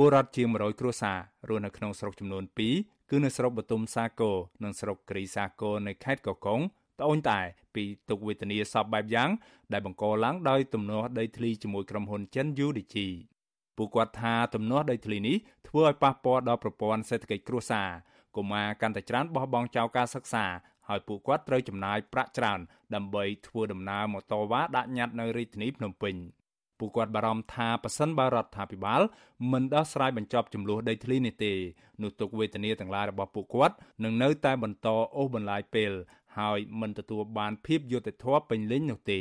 ពលរដ្ឋជាង100គ្រួសាររស់នៅក្នុងស្រុកចំនួន2គឺនៅស្រុកបទុមសាគរនិងស្រុកគ្រីសាគរនៅខេត្តកកុងត្អូញតែពីទុកវេទនាសពបែបយ៉ាង ដែលបង្កឡើងដោយទំនាស់ដីធ្លីជាមួយក្រុមហ៊ុនចិន UDG ពួកគាត់ថាទំនាស់ដីធ្លីនេះធ្វើឲ្យប៉ះពាល់ដល់ប្រព័ន្ធសេដ្ឋកិច្ចគ្រួសារកុមារកាន់តែច្រើនបោះបង់ចោលការសិក្សាហើយពួកគាត់ត្រូវចំណាយប្រាក់ច្រើនដើម្បីធ្វើដំណើរម៉ូតូវ៉ាដាក់ញត្តិនៅរាជធានីភ្នំពេញ ពួកគាត់បារម្ភថាប៉ះសិនបើរដ្ឋាភិបាលមិនដោះស្រាយបញ្ចប់ចំនួនដីធ្លីនេះទេនោះទុកវេទនាទាំងឡាយរបស់ពួកគាត់នឹងនៅតែបន្តអូសបន្លាយពេលហើយមិនទទួលបានភាពយុត្តិធម៌ពេញលេញនោះទេ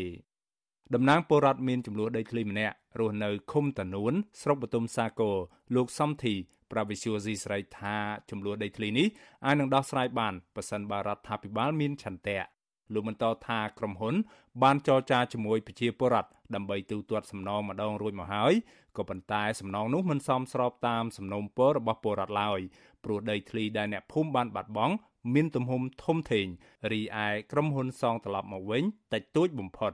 តំណាងពលរដ្ឋមានចំនួនដីធ្លីម្នាក់រស់នៅឃុំតានួនស្រុកបទុមសាគរលោកសំធីប្រាវិសុយស៊ីស្រីថាចំនួនដីធ្លីនេះអាចនឹងដោះស្រាយបានប៉ះសិនបើរដ្ឋាភិបាលមានឆន្ទៈ លោកបន្តថាក្រុមហ៊ុន បានចរចាជាមួយប្រជាពលរដ្ឋដើម្បីទូទាត់សំណងម្ដងរួចមកហើយក៏ប៉ុន្តែសំណងនោះមិនសមស្របតាមសំណូមពររបស់ពលរដ្ឋឡើយព្រោះដីធ្លីដែលអ្នកភូមិបានបាត់បង់មានទំហំធំធេងរីឯក្រុមហ៊ុនសងត្រឡប់មកវិញតិចតួចបំផុត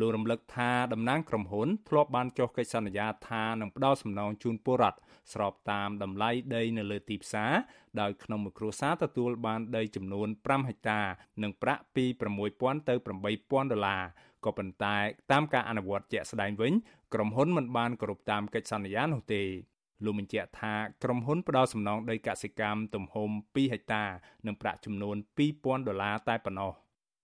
លោករំលឹកថាតំណាងក្រុមហ៊ុនធ្លាប់បានចុះកិច្ចសន្យាថានឹងផ្ដល់សំណងជូនពលរដ្ឋស្របតាមតម្លៃដីនៅលើទីផ្សារដោយក្នុងមួយគ្រួសារទទួលបានដីចំនួន5ហិកតា និងប្រាក់ពី6000ទៅ8000ដុល្លារក៏ប៉ុន្តែតាមការអនុវត្តជាក់ស្ដែងវិញក្រុមហ៊ុនមិនបានគោរពតាមកិច្ចសន្យានោះទេលោកបញ្ជាក់ថាក្រុមហ៊ុនផ្ដល់សំណងដីកសិកម្មទំហំ2ហិកតា និងប្រាក់ចំនួន2000ដុល្លារតែប៉ុណ្ណោះ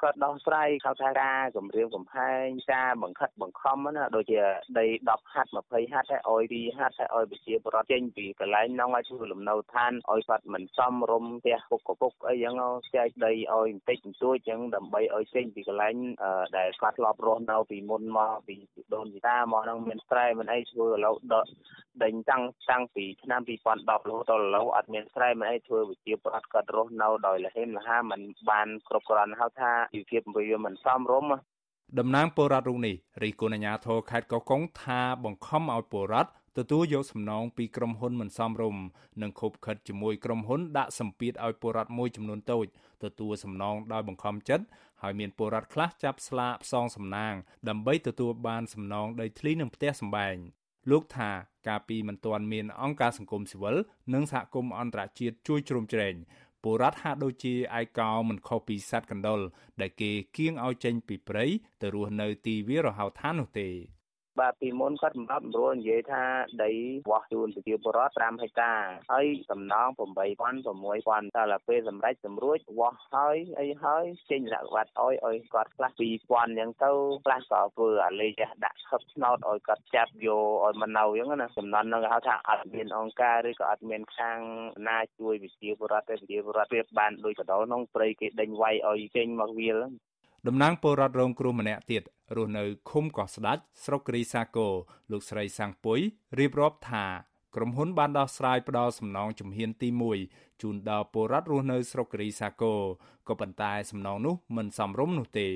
គាត់ដោះស្រាយខោថាការគម្រាមកំហែងការបង្ខិតបង្ខំណាដូចជាដី10ហັດ20ហັດឲ្យអយ2ហັດឲ្យឲ្យប្រជាពលរដ្ឋចេញពីកន្លែងនងឲ្យធ្វើលំនៅឋានឲ្យគាត់មិនសមរម្យផ្ទះពុកកពុកអីចឹងចែកដីឲ្យបន្តិចបន្តួចចឹងដើម្បីឲ្យចេញពីកន្លែងដែលគាត់ធ្លាប់រស់នៅពីមុនមកពីដូនជីតាមកនឹងមានស្រែមិនអីធ្វើឥឡូវដកដេញតាំងតាំងពីឆ្នាំ2010រហូតដល់ឥឡូវអត់មានស្រែមិនអីធ្វើវិជាប្រដ្ឋគាត់រស់នៅដោយលះហេមលះហាមិនបានគ្រប់គ្រាន់ហៅថាជីវភាពវាមិនសមរម្យតំណាងពលរដ្ឋរូបនេះរីគុណអាញាធរខេត្តកោះកុងថាបង្ខំឲ្យពលរដ្ឋទទួលយកសំណងពីក្រុមហ៊ុនមិនសមរម្យនិងខົບខិតជាមួយក្រុមហ៊ុនដាក់សម្ពាធឲ្យពលរដ្ឋមួយចំនួនតូចទទួលសំណងដោយបង្ខំចិត្តហើយមានពលរដ្ឋខ្លះចាប់ស្លាកផ្សងសំណាងដើម្បីទទួលបានសំណងដីធ្លីនិងផ្ទះសម្បែងលោកថាកាលពីមិនទាន់មានអង្គការសង្គមស៊ីវិលនិងសហគមន៍អន្តរជាតិជួយជ្រោមជ្រែង ពលរដ្ឋហាក់ដូចជាឯកោមិនខុសពីសត្វកណ្ដុរដែលគេគៀងឲ្យចេញពីព្រៃទៅរស់នៅទីវាលរហោឋាននោះទេ បាទពីមុនគាត់សម្រាប់រួលនិយាយថាដីវាស់ជូនប្រជាពលរដ្ឋ5ហិកតាហើយសំណង8000 6000តែដល់ពេលសម្រេចសម្រួចវាស់ហើយអីហើយចេញលក្ខវត្តឲ្យឲ្យគាត់ខ្លះ2000អញ្ចឹងទៅខ្លះក៏ធ្វើអាលេខដាក់ខឹបឆ្នោតឲ្យគាត់ចាប់យកឲ្យមកនៅអញ្ចឹងណាសំណន់នឹងហៅថាអត់មានអង្គការឬក៏អត់មានខាងណាជួយប្រជាពលរដ្ឋទេប្រជាពលរដ្ឋវាបានដូចកដោក្នុងព្រៃគេដេញវាយឲ្យចេញមកវាល តំណាងពលរដ្ឋរងគ្រោះម្នាក់ទៀតរស់នៅឃុំកោះស្ដាច់ស្រុកគ្រីសាគរលោកស្រីសាំងពុយរៀបរាប់ថាក្រុមហ៊ុនបានដោះស្រាយផ្ដល់សំណងជំហានទី1ជូនដល់ពលរដ្ឋរស់នៅស្រុកគ្រីសាគរក៏ប៉ុន្តែសំណងនោះមិនសមរម្យនោះទេ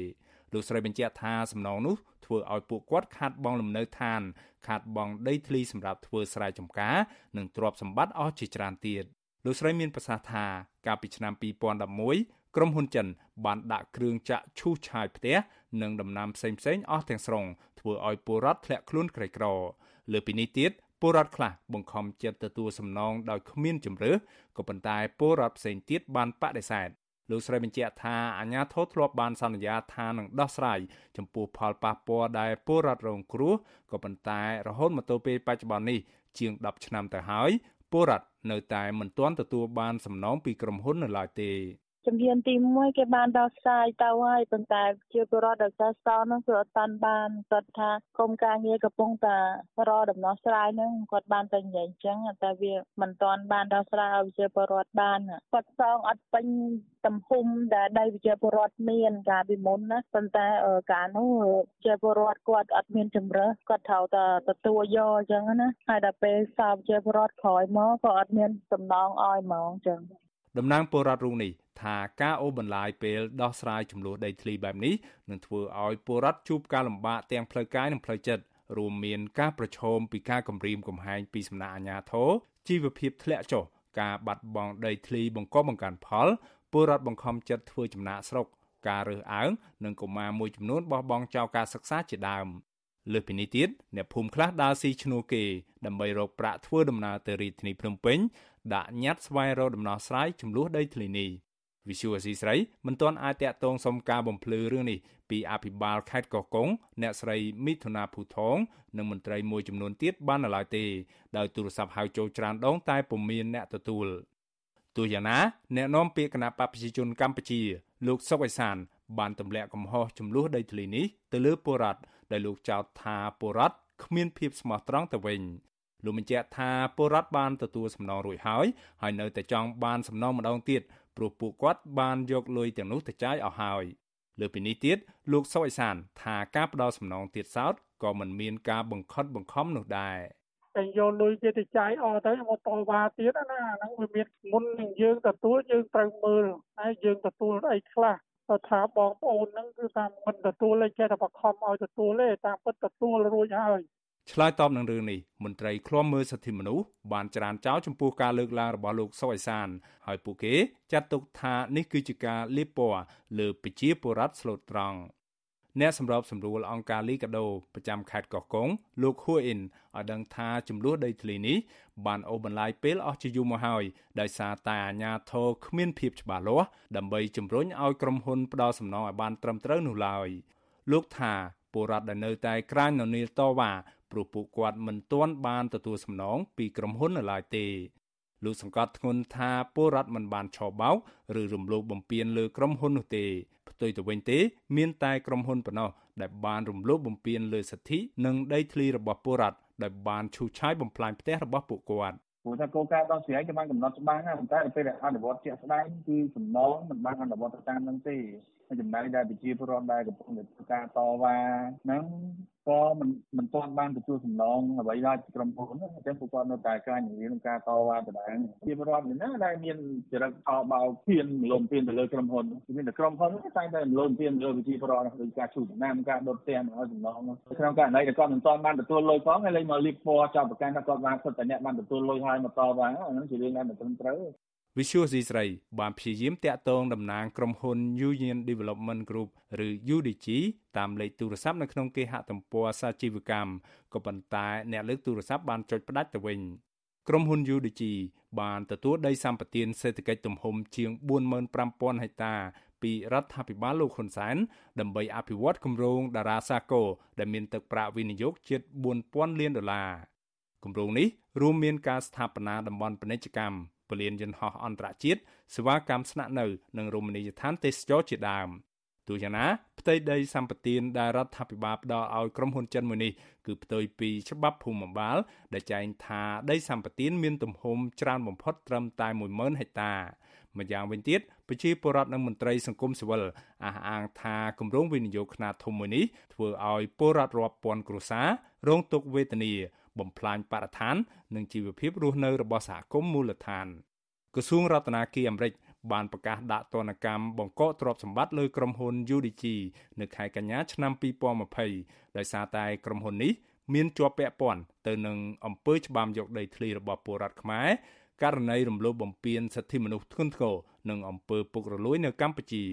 លោកស្រីបញ្ជាក់ថាសំណងនោះធ្វើឲ្យពួកគាត់ខាត់បងលំនៅឋាន ខាត់បងដីធ្លីសម្រាប់ធ្វើស្រែចម្ការនិងទ្រព្យសម្បត្តិអស់ជាច្រើនទៀតលោកស្រីមានប្រសាសន៍ថាកាលពីឆ្នាំ2011 ក្រុមហ៊ុនចិនបានដាក់គ្រឿងចាក់ឈូសឆាយផ្ទះនិងដំណាំផ្សេងៗអស់ទាំងស្រុងធ្វើឲ្យពលរដ្ឋធ្លាក់ខ្លួនក្រីក្រលើពីនេះទៀតពលរដ្ឋខ្លះបង្ខំចិត្តទទួលសំណងដោយគ្មានជំរឿក៏ប៉ុន្តែពលរដ្ឋផ្សេងទៀតបានបដិសេធលោកស្រីបញ្ជាក់ថាអាញាធរធ្លាប់បានសន្យាថានឹងដោះស្រាយចំពោះផលប៉ះពាល់ដែលពលរដ្ឋរងគ្រោះក៏ប៉ុន្តែរហូតមកទល់ពេលបច្ចុប្បន្ននេះជាង10ឆ្នាំទៅហើយពលរដ្ឋនៅតែមិនទាន់ទទួលបានសំណងពីក្រុមហ៊ុននៅឡើយទេ ជំហានទី1គេបានដោះស្រាយទៅហើយប៉ុន្តែជាពលរដ្ឋដែលចាស់សនោះគឺអត់តាន់បានគាត់ថាក្រុមការងារកំពុងតែរកដំណោះស្រាយហ្នឹងគាត់បានតែនិយាយអញ្ចឹងតែវាមិនទាន់បានដោះស្រាយឲ្យប្រជាពលរដ្ឋបានគាត់សងអត់ពេញទំហំដែលដីប្រជាពលរដ្ឋមានកាលពីមុនណាប៉ុន្តែកាលនោះប្រជាពលរដ្ឋគាត់អត់មានជំរើសគាត់ត្រូវតែទទួលយកអញ្ចឹងណាហើយដល់ពេលសោប្រជាពលរដ្ឋក្រោយមកក៏អត់មានសំណងឲ្យហ្មងអញ្ចឹង តំណាងពលរដ្ឋរូបនេះថាការអូសបន្លាយពេលដោះស្រាយចំនួនដីធ្លីបែបនេះនឹងធ្វើឲ្យពលរដ្ឋជួបការលំបាកទាំងផ្លូវកាយនិងផ្លូវចិត្តរួមមានការប្រឈមពីការគំរាមកំហែងពីសំណាក់អាជ្ញាធរជីវភាពធ្លាក់ចុះការបាត់បង់ដីធ្លីបង្កបង្កើនផលពលរដ្ឋបង្ខំចិត្តធ្វើចំណាកស្រុកការរើសអើងនិងកុមារមួយចំនួនបោះបង់ចោលការសិក្សាជាដើម លើសពីនេះទៀតអ្នកភូមិខ្លះដើរស៊ីឈ្នួលគេដើម្បីរកប្រាក់ធ្វើដំណើរទៅរាជធានីភ្នំពេញដាក់ញត្តិស្វែងរកដំណោះស្រាយចំនួនដីធ្លីនេះវិសុវអសីស្រីមិនទាន់អាចតាក់ទងសុំការបំភ្លឺរឿងនេះពីអភិបាលខេត្តកោះកុងអ្នកស្រីមិថុនាភូថងនិងមន្ត្រីមួយចំនួនទៀតបាននៅឡើយទេដោយទូរស័ព្ទហៅចូលច្រើនដងតែពុំមានអ្នកទទួលទោះយ៉ាងណាអ្នកនាំពាក្យគណៈបព្វជិជនកម្ពុជាលោកសុកអេសានបានទម្លាក់កំហុសចំនួនដីធ្លីនេះទៅលើពលរដ្ឋ ដែលលោកចោទថាពលរដ្ឋគ្មានភាពស្មោះត្រង់ទៅវិញលោកបញ្ជាក់ថាពលរដ្ឋបានទទួលសំណងរួចហើយហើយនៅតែចង់បានសំណងម្ដងទៀតព្រោះពួកគាត់បានយកលុយទាំងនោះទៅចាយអស់ហើយលើពីនេះទៀតលោកសុអេសានថាការផ្ដល់សំណងទៀតសោតក៏មិនមានការបង្ខិតបង្ខំនោះដែរតែយកលុយគេទៅចាយអស់ទៅមកតវ៉ាទៀតណាហ្នឹងវាមានមុននឹងយើងទទួលយើងត្រូវមើលហើយយើងទទួលអីខ្លះ ទៅថាបងប្អូនហ្នឹងគឺថាមិនទទួលទេចេះតែបខំឲ្យទទួលទេតាមពិតទទួលរួចហើយឆ្លើយតបនឹងរឿងនេះមន្ត្រីឃ្លាំមើលសិទ្ធិមនុស្សបានច្រានចោលចំពោះការលើកឡើងរបស់លោកសុអេសានហើយពួកគេចាត់ទុកថានេះគឺជាការលៀបពណ៌លើប្រជាពលរដ្ឋស្លូតត្រង់ អ្នកសម្របសម្រួលអង្គការលីកាដូប្រចាំខេត្តកោះកុងលោកហួអ៊ីនឲ្យដឹងថាចំនួនដីធ្លីនេះបានអូសបន្លាយពេលអស់ជាយូរមកហើយដោយសារតែអាជ្ញាធរគ្មានភាពច្បាស់លាស់ដើម្បីជំរុញឲ្យក្រុមហ៊ុនផ្ដល់សំណងឲ្យបានត្រឹមត្រូវនោះឡើយលោកថាពលរដ្ឋដែលនៅតែក្រាញននៀលតវ៉ាព្រោះពួកគាត់មិនទាន់បានទទួលសំណងពីក្រុមហ៊ុននៅឡើយទេលោកសង្កត់ធ្ងន់ថាពលរដ្ឋមិនបានឆោបោកឬរំលោភបំពានលើក្រុមហ៊ុននោះទេ ផ្ទុយទៅវិញទេ មានតែក្រុមហ៊ុនប៉ុណ្ណោះដែលបានរំលោភបំពានលើសិទ្ធិនិងដីធ្លីរបស់ពលរដ្ឋដែលបានឈូសឆាយបំផ្លាញផ្ទះរបស់ពួកគាត់ព្រោះថាគោលការណ៍ដោះស្រាយគេបានកំណត់ច្បាស់ណាប៉ុន្តែពេលដែលអនុវត្តជាក់ស្ដែងគឺសំណងមិនបានអនុវត្តទៅតាមនឹងទេចំណែកដែលប្រជាពលរដ្ឋដែលកំពុងតែធ្វើការតវ៉ាហ្នឹងក៏មិនមិនទាន់បានទទួលសំណងអ្វីដែរពីក្រុមហ៊ុនអញ្ចឹងពួកគាត់នៅតែការនិយាយនឹងការតវ៉ាដដែលជាពលរដ្ឋនេះណាដែលមានចរិតអបោភៀនមលំភៀនទៅលើក្រុមហ៊ុនមានតែក្រុមហ៊ុនតែតែមលំភៀនលើប្រជាពលរដ្ឋដូចការជួបដំណាំការដុតផ្ទះមកឲ្យសំណងក្នុងករណីដែលគាត់មិនទាន់បានទទួលលុយផងហើយលេងមកលៀបពណ៌ចាប់ប្រកាន់ថាគាត់បានសិទ្ធតែអ្នកបានទទួលលុយហើយមកតវ៉ាហ្នឹងជារឿងដែលមិនត្រឹមត្រូវ វិសុយស៊ីស្រីបានព្យាយាមតាក់ទងតំណាងក្រុមហ៊ុន Union Development Group ឬ UDG តាមលេខទូរស័ព្ទនៅក្នុងគេហទំព័រសាជីវកម្មក៏ប៉ុន្តែអ្នកលើកទូរស័ព្ទបានចុចផ្ដាច់ទៅវិញក្រុមហ៊ុន UDG បានទទួលដីសម្បត្តិសេដ្ឋកិច្ចទំហំជាង45000ហិកតាពីរដ្ឋាភិបាលលោកហ៊ុនសែនដើម្បីអភិវឌ្ឍគម្រោងតារាសាគរដែលមានទឹកប្រាក់វិនិយោគជិត4000លានដុល្លារគម្រោងនេះរួមមានការស្ថាបនាតំបន់ពាណិជ្ជកម្ម ពលានយន្តហោះអន្តរជាតិសេវាកម្មស្នាក់នៅនិងរមណីយដ្ឋានទេសចរជាដើមទោះយ៉ាងណាផ្ទៃដីសម្បត្តិដែលរដ្ឋាភិបាលផ្ដល់ឲ្យក្រុមហ៊ុនចិនមួយនេះគឺផ្ទុយពីច្បាប់ភូមិបាល ដែលចែងថាដីសម្បត្តិមានទំហំច្រើនបំផុតត្រឹមតែ10000ហិកតាម្យ៉ាងវិញទៀតប្រជាពលរដ្ឋនិងមន្ត្រីសង្គមស៊ីវិលអះអាងថាគម្រោងវិនិយោគខ្នាតធំមួយនេះធ្វើឲ្យពលរដ្ឋរាប់ពាន់គ្រួសាររងទុក្ខវេទនា បំផ្លាញបរិស្ថាន និងជីវភាពរស់នៅរបស់សហគមន៍មូលដ្ឋានក្រសួងរដ្ឋាភិបាលអាមេរិកបានប្រកាសដាក់ទណ្ឌកម្មបង្កកទ្រព្យសម្បត្តិលើក្រុមហ៊ុន UDG នៅខែកញ្ញាឆ្នាំ2020ដោយសារតែក្រុមហ៊ុននេះមានជាប់ពាក់ព័ន្ធទៅនឹងអំពើច្បាមយកដីធ្លីរបស់ពលរដ្ឋខ្មែរករណីរំលោភបំពានសិទ្ធិមនុស្សធ្ងន់ធ្ងរនិងអំពើពុករលួយនៅកម្ពុជា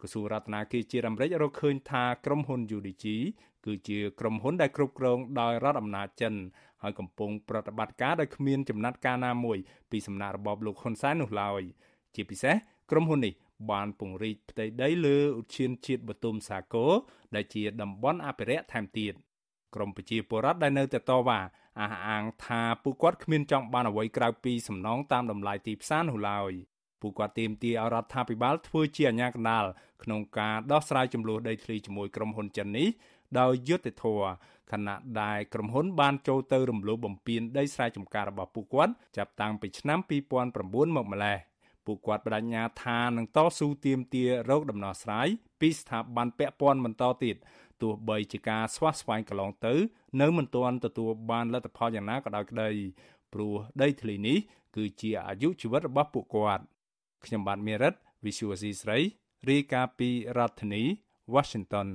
ក្រសួងរដ្ឋាភិបាលជាតិអាមេរិករកឃើញថាក្រុមហ៊ុន UDG គឺជាក្រុមហ៊ុនដែលគ្រប់គ្រងដោយរដ្ឋអំណាចចិនហើយកំពុងប្រតិបត្តិការដោយគ្មានចំណាត់ការណាមួយពីសំណាក់របបលោកហ៊ុនសែននោះឡើយជាពិសេសក្រុមហ៊ុននេះបានពង្រីកផ្ទៃដីលើឧទ្យានជាតិបទុមសាគរដែលជាតំបន់អភិរក្សថែមទៀតក្រមប្រជាពលរដ្ឋដែលនៅតែតវ៉ាអះអាងថាពួកគាត់គ្មានចង់បានអ្វីក្រៅពីសំណងតាមតម្លៃទីផ្សារនោះឡើយពួកគាត់ទាមទារឲ្យរដ្ឋាភិបាលធ្វើជាអាជ្ញាកណ្ដាលក្នុងការដោះស្រាយចំនួនដីធ្លីជាមួយក្រុមហ៊ុនចិននេះ ដោយយុត្តិធម៌ខណៈដែលក្រុមហ៊ុនបានចូលទៅរំលោភបំពានដីស្រែចម្ការរបស់ពួកគាត់ចាប់តាំងពីឆ្នាំ2009មកម្លេះពួកគាត់បដិញ្ញាថានឹងតស៊ូទាមទាររោគដំណោះស្រាយពីស្ថាប័នពាក់ព័ន្ធបន្តទៀតទោះបីជាការស្វះស្វែងកន្លងទៅ នៅមិនទាន់ទទួលបានលទ្ធផលយ៉ាងណាក៏ដោយក្តីព្រោះដីធ្លីនេះគឺជាអាយុជីវិតរបស់ពួកគាត់ខ្ញុំបាទមេរិត Visual C ស្រីរាយការណ៍ពីរដ្ឋធានី Washington